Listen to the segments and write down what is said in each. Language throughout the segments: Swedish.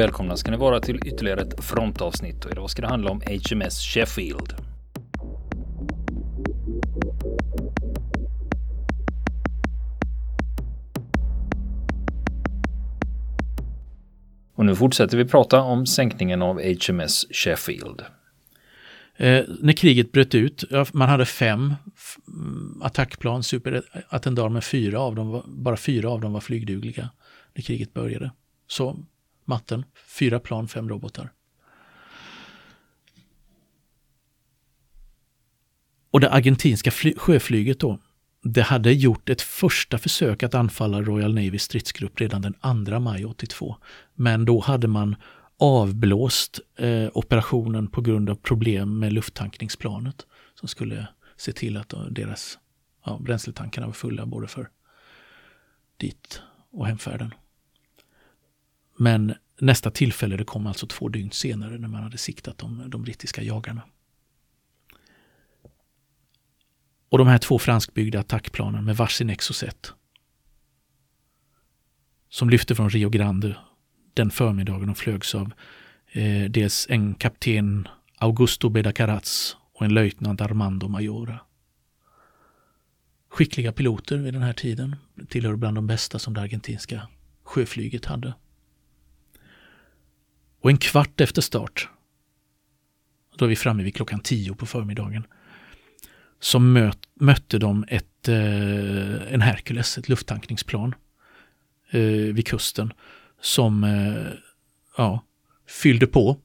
Välkomna ska ni vara till ytterligare ett frontavsnitt och idag ska det handla om HMS Sheffield. Och nu fortsätter vi prata om sänkningen av HMS Sheffield. Eh, när kriget bröt ut, man hade fem mm, attackplan, superattendar, men fyra av dem var, bara fyra av dem var flygdugliga när kriget började. Så matten, fyra plan, fem robotar. Och det argentinska sjöflyget då, det hade gjort ett första försök att anfalla Royal Navy stridsgrupp redan den 2 maj 82. Men då hade man avblåst eh, operationen på grund av problem med lufttankningsplanet som skulle se till att eh, deras ja, bränsletankarna var fulla både för dit och hemfärden. Men nästa tillfälle det kom alltså två dygn senare när man hade siktat de, de brittiska jagarna. Och de här två franskbyggda attackplanen med varsin Exocet som lyfte från Rio Grande den förmiddagen och flögs av eh, dels en kapten Augusto Bedacaraz och en löjtnant Armando Majora. Skickliga piloter vid den här tiden, tillhör bland de bästa som det argentinska sjöflyget hade. Och en kvart efter start, då är vi framme vid klockan tio på förmiddagen, så möt, mötte de ett, eh, en Hercules, ett lufttankningsplan, eh, vid kusten som eh, ja, fyllde på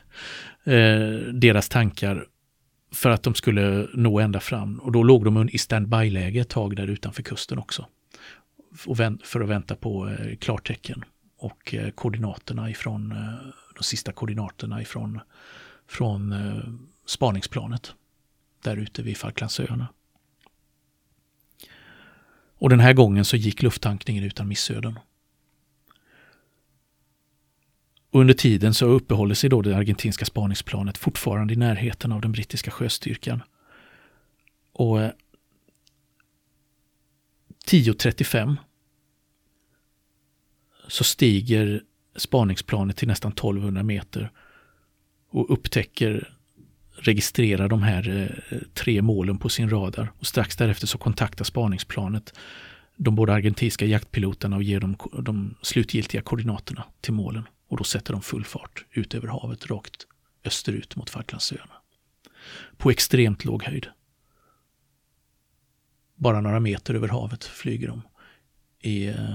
eh, deras tankar för att de skulle nå ända fram. Och då låg de i standby-läge ett tag där utanför kusten också. För att vänta på eh, klartecken och eh, koordinaterna ifrån, eh, de sista koordinaterna ifrån från eh, spaningsplanet där ute vid Falklandsöarna. Och den här gången så gick lufttankningen utan missöden. Under tiden så uppehåller sig då det argentinska spaningsplanet fortfarande i närheten av den brittiska sjöstyrkan. Och 10.35 så stiger spaningsplanet till nästan 1200 meter och upptäcker, registrerar de här eh, tre målen på sin radar. Och strax därefter så kontaktar spaningsplanet de båda argentinska jaktpiloterna och ger dem de slutgiltiga koordinaterna till målen. Och då sätter de full fart ut över havet rakt österut mot Falklandsöarna. På extremt låg höjd. Bara några meter över havet flyger de i, eh,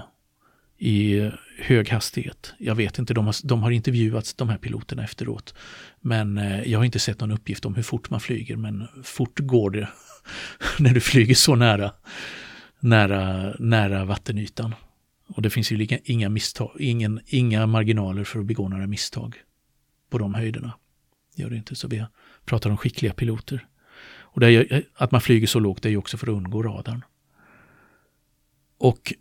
i hög hastighet. Jag vet inte, de har, de har intervjuats de här piloterna efteråt. Men eh, jag har inte sett någon uppgift om hur fort man flyger, men fort går det när du flyger så nära, nära, nära vattenytan. Och det finns ju inga, misstag, ingen, inga marginaler för att begå några misstag på de höjderna. Gör det inte, så vi pratar om skickliga piloter. Och det är, eh, att man flyger så lågt är ju också för att undgå radarn. Och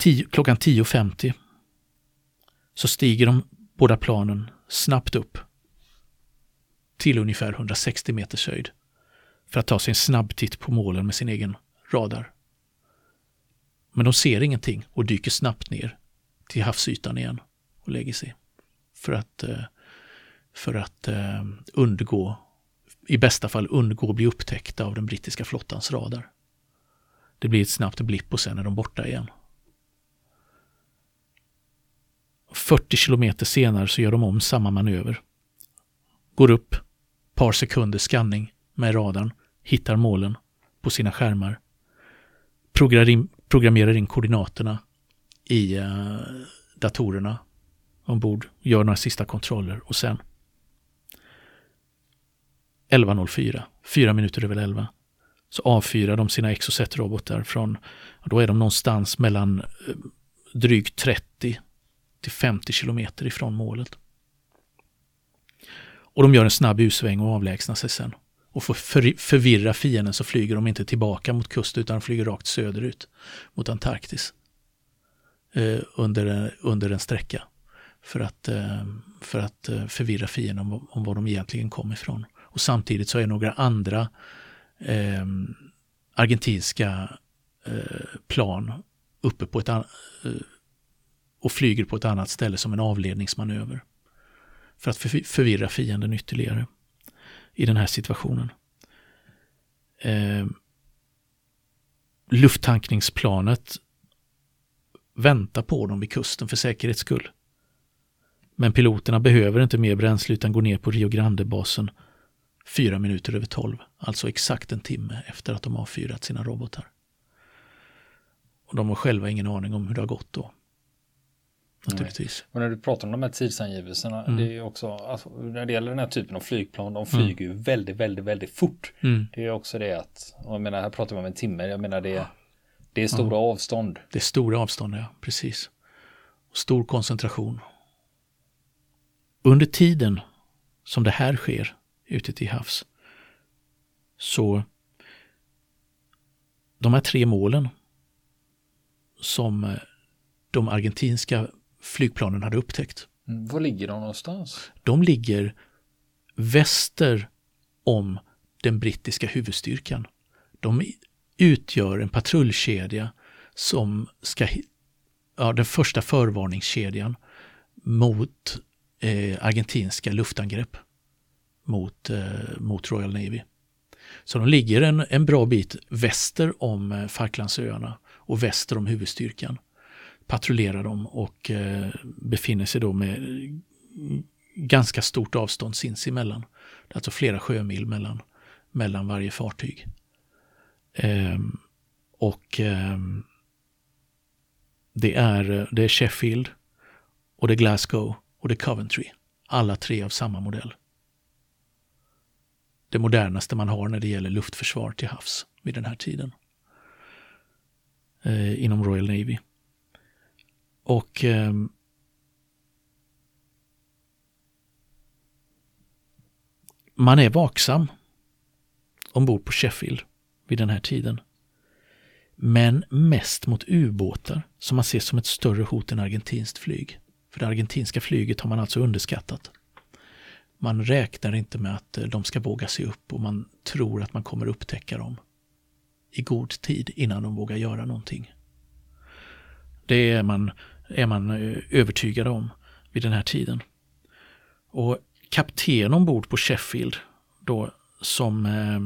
10, klockan 10.50 så stiger de båda planen snabbt upp till ungefär 160 meters höjd för att ta sig en snabb titt på målen med sin egen radar. Men de ser ingenting och dyker snabbt ner till havsytan igen och lägger sig. För att, eh, för att eh, undgå, i bästa fall undgå att bli upptäckta av den brittiska flottans radar. Det blir ett snabbt blipp och sen är de borta igen. 40 kilometer senare så gör de om samma manöver. Går upp, par sekunders skanning med radarn, hittar målen på sina skärmar. Programmerar in koordinaterna i eh, datorerna ombord, gör några sista kontroller och sen 11.04, fyra minuter över 11, så avfyrar de sina Exocet-robotar från, då är de någonstans mellan eh, drygt 30 till 50 kilometer ifrån målet. Och de gör en snabb U-sväng och avlägsnar sig sen. Och för att förvirra fienden så flyger de inte tillbaka mot kusten utan flyger rakt söderut mot Antarktis. Eh, under, under en sträcka. För att, eh, för att eh, förvirra fienden om, om var de egentligen kom ifrån. Och samtidigt så är några andra eh, argentinska eh, plan uppe på ett eh, och flyger på ett annat ställe som en avledningsmanöver. För att förvirra fienden ytterligare i den här situationen. Eh, lufttankningsplanet väntar på dem vid kusten för säkerhets skull. Men piloterna behöver inte mer bränsle utan går ner på Rio Grande-basen fyra minuter över tolv, alltså exakt en timme efter att de avfyrat sina robotar. Och de har själva ingen aning om hur det har gått då. Naturligtvis. Och när du pratar om de här tidsangivelserna, mm. det är också, alltså, när det gäller den här typen av flygplan, de flyger mm. ju väldigt, väldigt, väldigt fort. Mm. Det är också det att, och jag menar, här pratar vi om en timme, jag menar det, det är stora avstånd. Det är stora avstånd, ja, precis. Och stor koncentration. Under tiden som det här sker ute till havs så de här tre målen som eh, de argentinska flygplanen hade upptäckt. Mm, var ligger de någonstans? De ligger väster om den brittiska huvudstyrkan. De utgör en patrullkedja som ska, ja, den första förvarningskedjan mot eh, argentinska luftangrepp mot, eh, mot Royal Navy. Så de ligger en, en bra bit väster om eh, Falklandsöarna och väster om huvudstyrkan. Patrullerar de och eh, befinner sig då med ganska stort avstånd sinsemellan. Alltså flera sjömil mellan, mellan varje fartyg. Ehm, och ehm, det, är, det är Sheffield och det är Glasgow och det är Coventry. Alla tre av samma modell. Det modernaste man har när det gäller luftförsvar till havs vid den här tiden. Eh, inom Royal Navy. Och eh, man är vaksam ombord på Sheffield vid den här tiden. Men mest mot ubåtar som man ser som ett större hot än argentinskt flyg. För det argentinska flyget har man alltså underskattat. Man räknar inte med att eh, de ska våga sig upp och man tror att man kommer upptäcka dem i god tid innan de vågar göra någonting. Det är man, är man eh, övertygad om vid den här tiden. Och kapten ombord på Sheffield då som eh,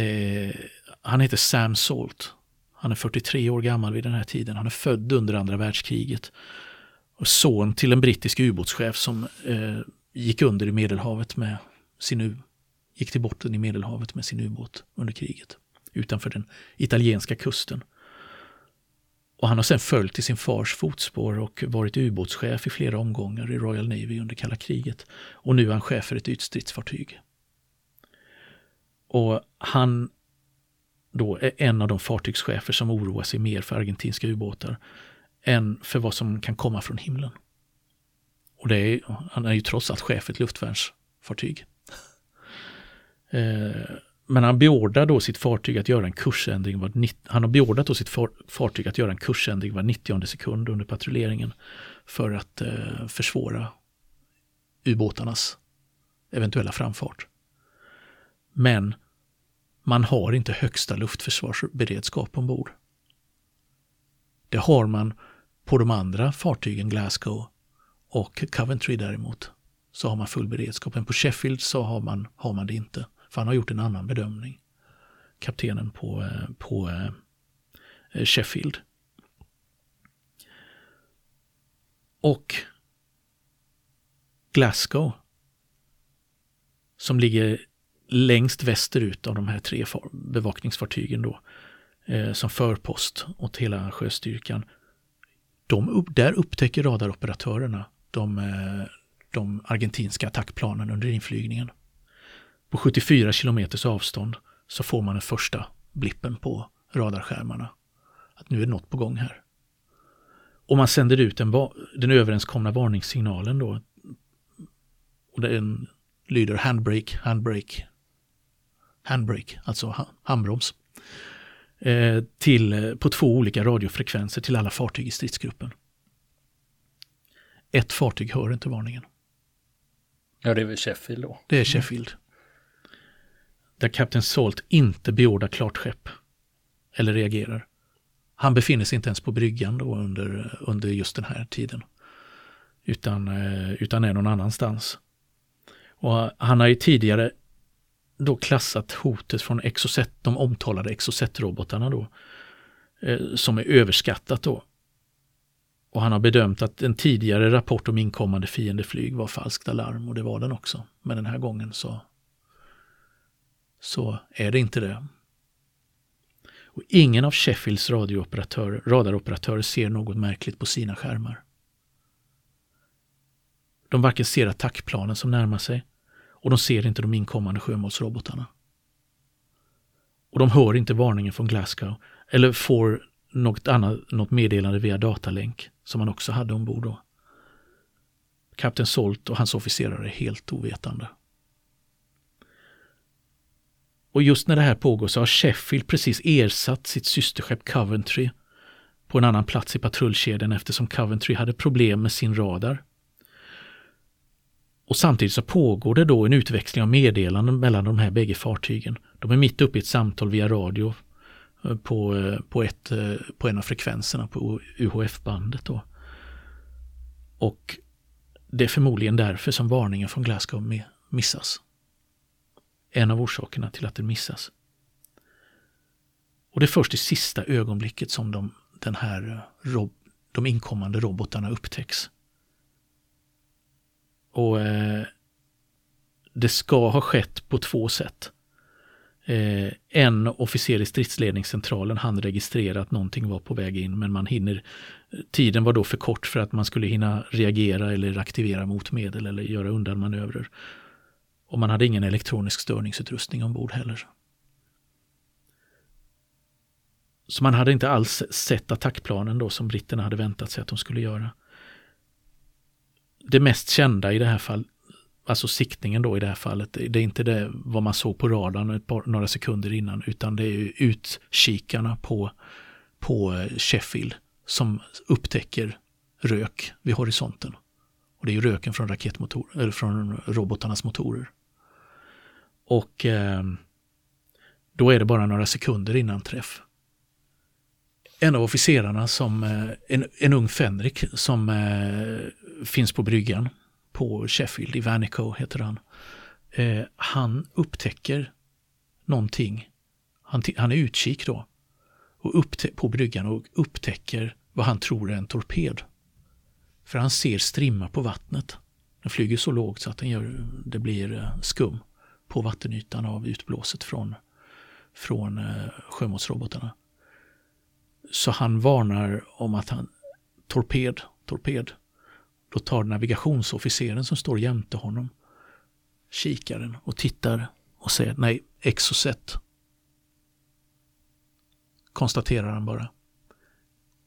eh, han heter Sam Salt. Han är 43 år gammal vid den här tiden. Han är född under andra världskriget. Och son till en brittisk ubåtschef som eh, gick under i Medelhavet med sin gick till botten i Medelhavet med sin ubåt under kriget utanför den italienska kusten. Och han har sen följt i sin fars fotspår och varit ubåtschef i flera omgångar i Royal Navy under kalla kriget. Och nu är han chef för ett ytstridsfartyg. Och han då är en av de fartygschefer som oroar sig mer för argentinska ubåtar än för vad som kan komma från himlen. Och det är, han är ju trots allt chef för ett luftvärnsfartyg. Eh, men han beordrar då sitt fartyg att göra en kursändring var, han har beordrat då sitt fartyg att göra en kursändring var 90 sekund under patrulleringen för att eh, försvåra ubåtarnas eventuella framfart. Men man har inte högsta luftförsvarsberedskap ombord. Det har man på de andra fartygen Glasgow och Coventry däremot. Så har man full beredskap. Men på Sheffield så har man, har man det inte. För han har gjort en annan bedömning. Kaptenen på, eh, på eh, Sheffield. Och Glasgow som ligger längst västerut av de här tre bevakningsfartygen då, eh, som förpost åt hela sjöstyrkan. De, där upptäcker radaroperatörerna de, de argentinska attackplanen under inflygningen. På 74 kilometers avstånd så får man den första blippen på radarskärmarna. Att nu är det något på gång här. Och man sänder ut den, den överenskomna varningssignalen då. Och den lyder handbrake, handbrake, handbrake, alltså handbroms. Eh, till, på två olika radiofrekvenser till alla fartyg i stridsgruppen. Ett fartyg hör inte varningen. Ja, det är väl Sheffield då? Det är Sheffield. Där Kapten Salt inte beordrar klart skepp. Eller reagerar. Han befinner sig inte ens på bryggan då under, under just den här tiden. Utan, eh, utan är någon annanstans. Och han har ju tidigare då klassat hotet från Exocet, de omtalade Exocet-robotarna då, eh, som är överskattat då. Och han har bedömt att en tidigare rapport om inkommande fiendeflyg var falskt alarm och det var den också. Men den här gången så, så är det inte det. Och ingen av Sheffields radiooperatörer, radaroperatörer ser något märkligt på sina skärmar. De varken ser attackplanen som närmar sig och de ser inte de inkommande sjömålsrobotarna. Och de hör inte varningen från Glasgow eller får något, annat, något meddelande via datalänk som man också hade ombord då. Kapten Solt och hans officerare är helt ovetande. Och just när det här pågår så har Sheffield precis ersatt sitt systerskepp Coventry på en annan plats i patrullkedjan eftersom Coventry hade problem med sin radar. Och samtidigt så pågår det då en utväxling av meddelanden mellan de här bägge fartygen. De är mitt uppe i ett samtal via radio eh, på, eh, på, ett, eh, på en av frekvenserna på UHF-bandet. Då. Och det är förmodligen därför som varningen från Glasgow missas. En av orsakerna till att den missas. Och det är först i sista ögonblicket som de, den här, eh, de inkommande robotarna upptäcks. Och eh, det ska ha skett på två sätt. Eh, en officer i stridsledningscentralen hann registrera att någonting var på väg in men man hinner Tiden var då för kort för att man skulle hinna reagera eller aktivera motmedel eller göra undanmanövrer. Och man hade ingen elektronisk störningsutrustning ombord heller. Så man hade inte alls sett attackplanen då som britterna hade väntat sig att de skulle göra det mest kända i det här fallet, alltså siktningen då i det här fallet, det är inte det vad man såg på radarn ett par, några sekunder innan, utan det är utkikarna på, på eh, Sheffield som upptäcker rök vid horisonten. Och det är ju röken från raketmotor, eller från robotarnas motorer. Och eh, då är det bara några sekunder innan träff. En av officerarna som, eh, en, en ung fänrik som eh, finns på bryggan på Sheffield, i Vanico heter han. Eh, han upptäcker någonting. Han, han är utkik då. Och på bryggan och upptäcker vad han tror är en torped. För han ser strimma på vattnet. Den flyger så lågt så att den gör, det blir eh, skum på vattenytan av utblåset från, från eh, sjömålsrobotarna. Så han varnar om att han torped, torped. Då tar navigationsofficeren som står jämte honom kikaren och tittar och säger nej, exocet. Konstaterar han bara.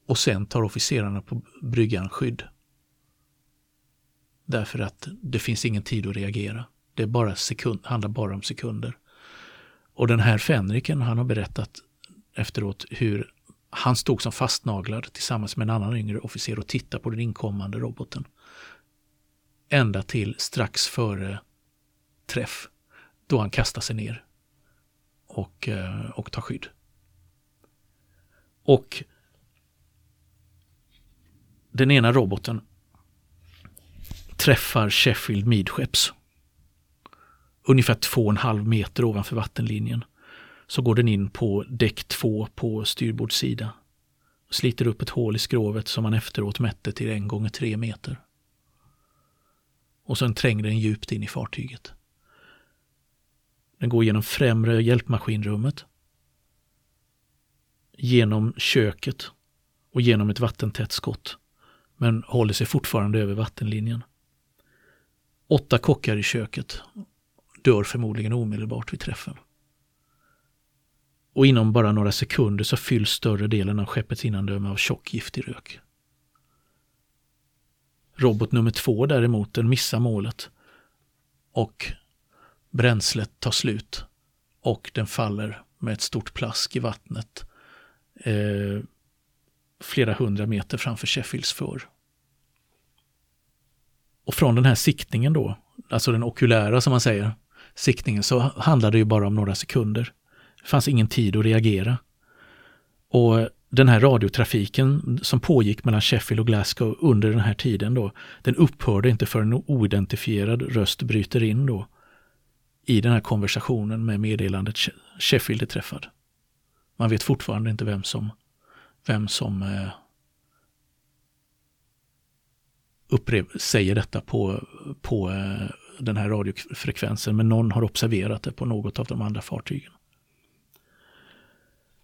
Och sen tar officerarna på bryggan skydd. Därför att det finns ingen tid att reagera. Det är bara sekund, handlar bara om sekunder. Och den här fänriken, han har berättat efteråt hur han stod som fastnaglad tillsammans med en annan yngre officer och tittade på den inkommande roboten. Ända till strax före träff, då han kastar sig ner och, eh, och tar skydd. Och den ena roboten träffar Sheffield midskepps. Ungefär två och en halv meter ovanför vattenlinjen så går den in på däck 2 på styrbordssida. Sliter upp ett hål i skrovet som man efteråt mätte till en gånger tre meter. Och sen tränger den djupt in i fartyget. Den går genom främre hjälpmaskinrummet, genom köket och genom ett vattentätt skott, men håller sig fortfarande över vattenlinjen. Åtta kockar i köket dör förmodligen omedelbart vid träffen och inom bara några sekunder så fylls större delen av skeppets innandöme av tjock giftig rök. Robot nummer två däremot, den missar målet och bränslet tar slut och den faller med ett stort plask i vattnet eh, flera hundra meter framför Sheffields för. Och från den här siktningen då, alltså den okulära som man säger, siktningen, så handlade det ju bara om några sekunder. Det fanns ingen tid att reagera. Och den här radiotrafiken som pågick mellan Sheffield och Glasgow under den här tiden då, den upphörde inte förrän en oidentifierad röst bryter in då i den här konversationen med meddelandet Sheffield är träffad. Man vet fortfarande inte vem som, vem som eh, upprev, säger detta på, på eh, den här radiofrekvensen, men någon har observerat det på något av de andra fartygen.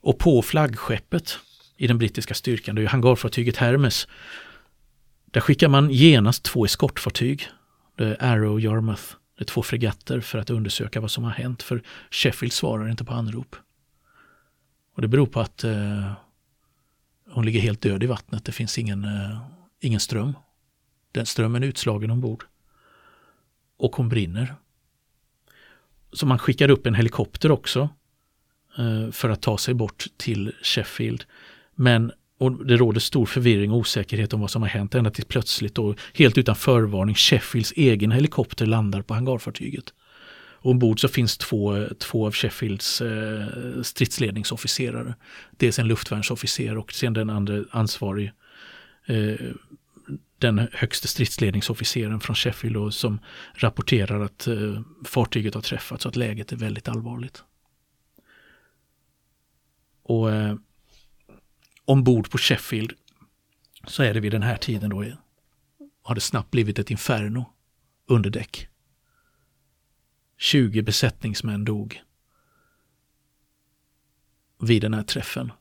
Och på flaggskeppet i den brittiska styrkan, det är hangarfartyget Hermes, där skickar man genast två eskortfartyg, det är Arrow och Yarmouth, det är två fregatter för att undersöka vad som har hänt, för Sheffield svarar inte på anrop. Och det beror på att eh, hon ligger helt död i vattnet, det finns ingen, eh, ingen ström. Den strömmen är utslagen ombord. Och hon brinner. Så man skickar upp en helikopter också eh, för att ta sig bort till Sheffield. Men och det råder stor förvirring och osäkerhet om vad som har hänt ända tills plötsligt och helt utan förvarning Sheffields egen helikopter landar på hangarfartyget. Och ombord så finns två, två av Sheffields eh, stridsledningsofficerare. Dels en luftvärnsofficer och sen den andra ansvarig eh, den högste stridsledningsofficeren från Sheffield och som rapporterar att eh, fartyget har träffats och att läget är väldigt allvarligt. Och eh, ombord på Sheffield så är det vid den här tiden då eh, har det snabbt blivit ett inferno under däck. 20 besättningsmän dog vid den här träffen.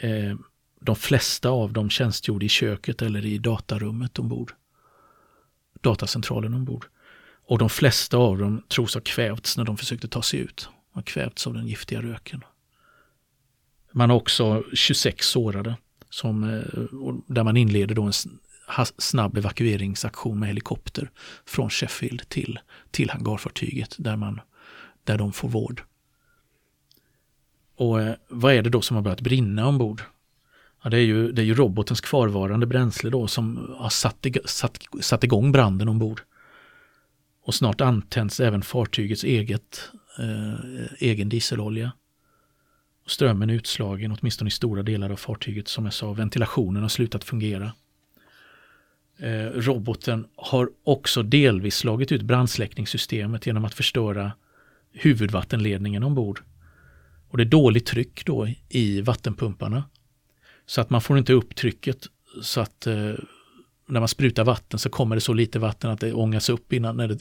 Eh, de flesta av dem tjänstgjorde i köket eller i datarummet ombord. Datacentralen ombord. Och de flesta av dem tros ha kvävts när de försökte ta sig ut. De har kvävts av den giftiga röken. Man har också 26 sårade som, eh, där man inleder då en snabb evakueringsaktion med helikopter från Sheffield till, till hangarfartyget där, man, där de får vård. Och eh, vad är det då som har börjat brinna ombord? Ja, det, är ju, det är ju robotens kvarvarande bränsle då som har satt, ig satt, satt igång branden ombord. Och snart antänds även fartygets eget, eh, egen dieselolja. Strömmen är utslagen, åtminstone i stora delar av fartyget. Som jag sa, ventilationen har slutat fungera. Eh, roboten har också delvis slagit ut brandsläckningssystemet genom att förstöra huvudvattenledningen ombord. Och det är dåligt tryck då i vattenpumparna. Så att man får inte upp trycket så att eh, när man sprutar vatten så kommer det så lite vatten att det ångas upp innan, när det,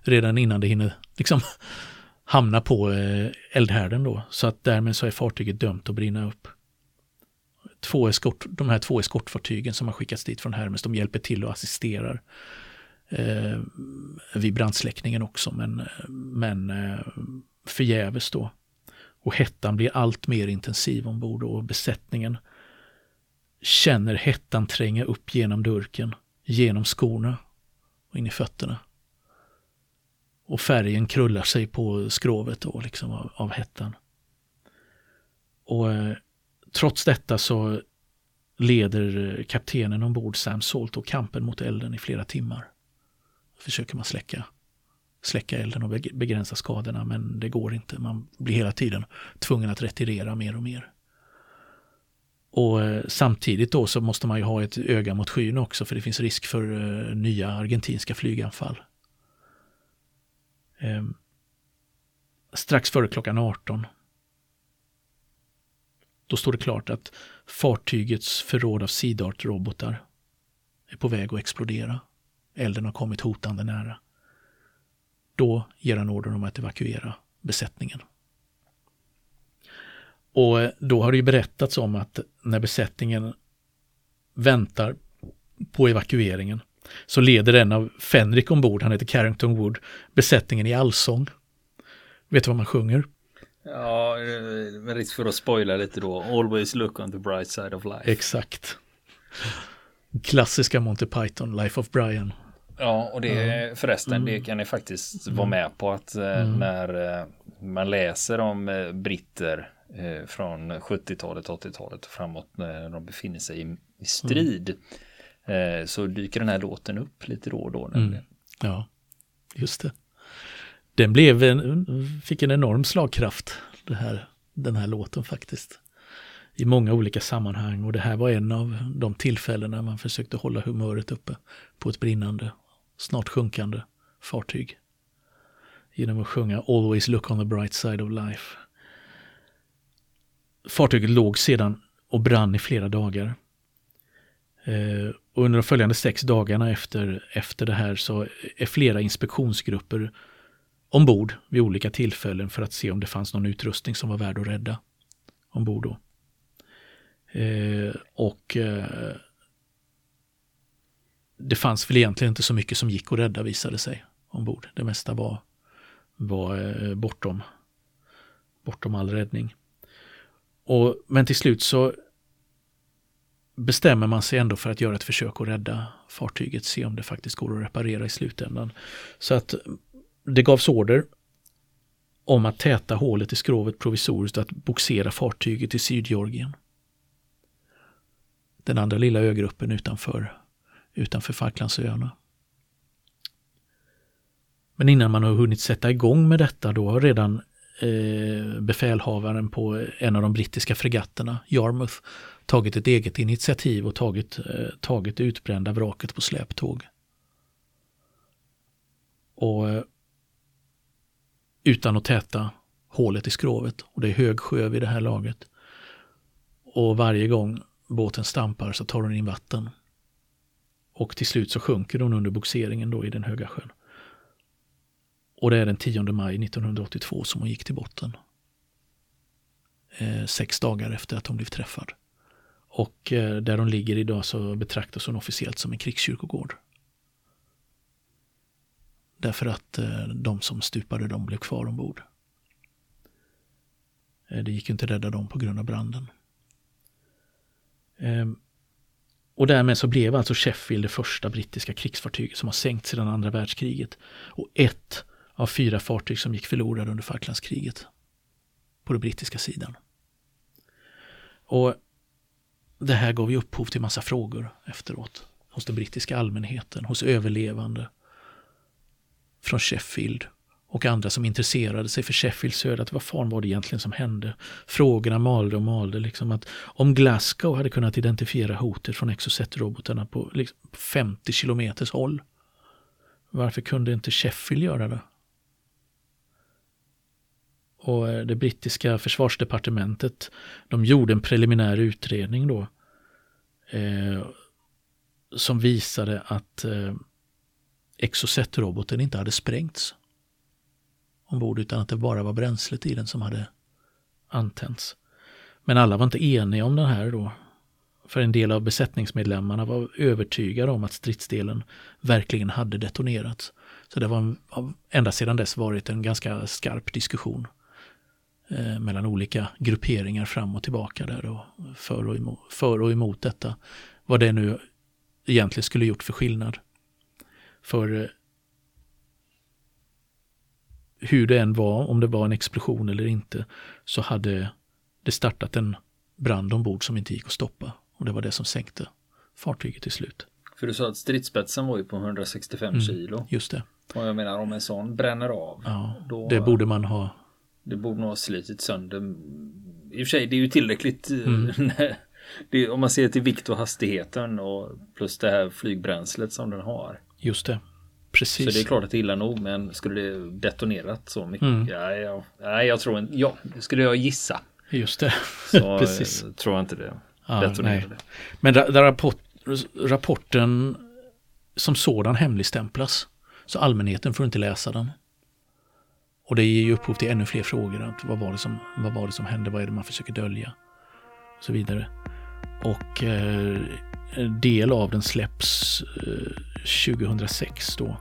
redan innan det hinner liksom hamna på eh, eldhärden då. Så att därmed så är fartyget dömt att brinna upp. Två eskort, de här två eskortfartygen som har skickats dit från Hermes, de hjälper till och assisterar eh, vid brandsläckningen också, men, men eh, förgäves då. Och hettan blir allt mer intensiv ombord och besättningen känner hettan tränga upp genom durken, genom skorna och in i fötterna. Och färgen krullar sig på skrovet då, liksom av, av hettan. Och eh, trots detta så leder eh, kaptenen ombord Sam Salt och kampen mot elden i flera timmar. Försöker man släcka, släcka elden och begränsa skadorna men det går inte. Man blir hela tiden tvungen att retirera mer och mer. Och eh, samtidigt då så måste man ju ha ett öga mot skyn också för det finns risk för eh, nya argentinska flyganfall. Ehm, strax före klockan 18 då står det klart att fartygets förråd av SIDART-robotar är på väg att explodera. Elden har kommit hotande nära. Då ger han order om att evakuera besättningen. Och då har det ju berättats om att när besättningen väntar på evakueringen så leder en av Fenrik ombord, han heter Carrington Wood, besättningen i allsång. Vet du vad man sjunger? Ja, med risk för att spoila lite då. Always look on the bright side of life. Exakt. Klassiska Monty Python, Life of Brian. Ja, och det mm. förresten, mm. det kan ni faktiskt vara mm. med på att eh, mm. när eh, man läser om eh, britter eh, från 70-talet, 80-talet och framåt när de befinner sig i, i strid. Mm. Eh, så dyker den här låten upp lite då och då. Mm. Ja, just det. Den blev en, fick en enorm slagkraft, det här, den här låten faktiskt. i många olika sammanhang och det här var en av de tillfällen när man försökte hålla humöret uppe på ett brinnande, snart sjunkande fartyg. Genom att sjunga Always look on the bright side of life. Fartyget låg sedan och brann i flera dagar. Eh, och under de följande sex dagarna efter, efter det här så är flera inspektionsgrupper ombord vid olika tillfällen för att se om det fanns någon utrustning som var värd att rädda ombord. Då. Eh, och eh, det fanns väl egentligen inte så mycket som gick att rädda visade sig ombord. Det mesta var, var eh, bortom, bortom all räddning. Och, men till slut så bestämmer man sig ändå för att göra ett försök att rädda fartyget, se om det faktiskt går att reparera i slutändan. Så att det gavs order om att täta hålet i skrovet provisoriskt att boxera fartyget till Sydgeorgien. Den andra lilla ögruppen utanför, utanför Falklandsöarna. Men innan man har hunnit sätta igång med detta då har redan eh, befälhavaren på en av de brittiska fregatterna, Yarmouth, tagit ett eget initiativ och tagit, eh, tagit det utbrända vraket på släptåg. Och eh, utan att täta hålet i skrovet. Och det är hög sjö vid det här laget. Och varje gång båten stampar så tar hon in vatten. Och till slut så sjunker hon under boxeringen då i den höga sjön. Och det är den 10 maj 1982 som hon gick till botten. Eh, sex dagar efter att hon blev träffad. Och eh, där hon ligger idag så betraktas hon officiellt som en krigskyrkogård. Därför att eh, de som stupade de blev kvar ombord. Eh, det gick inte att rädda dem på grund av branden. Ehm, och därmed så blev alltså Sheffield det första brittiska krigsfartyget som har sänkts sedan andra världskriget. Och ett av fyra fartyg som gick förlorade under Falklandskriget. På den brittiska sidan. Och det här gav ju upphov till massa frågor efteråt. Hos den brittiska allmänheten, hos överlevande, från Sheffield och andra som intresserade sig för Sheffields öde. Att vad fan var det egentligen som hände? Frågorna malde och malde. Liksom att om Glasgow hade kunnat identifiera hotet från Exocet-robotarna på liksom 50 kilometers håll. Varför kunde inte Sheffield göra det? Och eh, det brittiska försvarsdepartementet, de gjorde en preliminär utredning då. Eh, som visade att eh, Exocet-roboten inte hade sprängts ombord utan att det bara var bränslet i den som hade antänts. Men alla var inte eniga om den här då. För en del av besättningsmedlemmarna var övertygade om att stridsdelen verkligen hade detonerats. Så det var ända sedan dess varit en ganska skarp diskussion eh, mellan olika grupperingar fram och tillbaka där och för och, emot, för och emot detta. Vad det nu egentligen skulle gjort för skillnad. För eh, hur det än var, om det var en explosion eller inte, så hade det startat en brand ombord som inte gick att stoppa. Och det var det som sänkte fartyget till slut. För du sa att stridsspetsen var ju på 165 mm, kilo. Just det. Och jag menar om en sån bränner av. Ja, då, det borde man ha. Det borde nog ha slitit sönder. I och för sig, det är ju tillräckligt. Mm. det, om man ser till vikt och hastigheten och plus det här flygbränslet som den har. Just det. Precis. Så det är klart att det är illa nog, men skulle det detonerat så mycket? Mm. Ja, ja, ja, jag tror inte, ja, skulle jag gissa. Just det. Så Precis. tror jag inte det ja, detonerade. Men där rapport, rapporten som sådan hemligstämplas. Så allmänheten får inte läsa den. Och det ger ju upphov till ännu fler frågor. Att vad, var det som, vad var det som hände? Vad är det man försöker dölja? Och så vidare. Och eh, del av den släpps eh, 2006 då.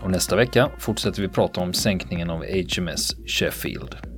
Och nästa vecka fortsätter vi prata om sänkningen av HMS Sheffield.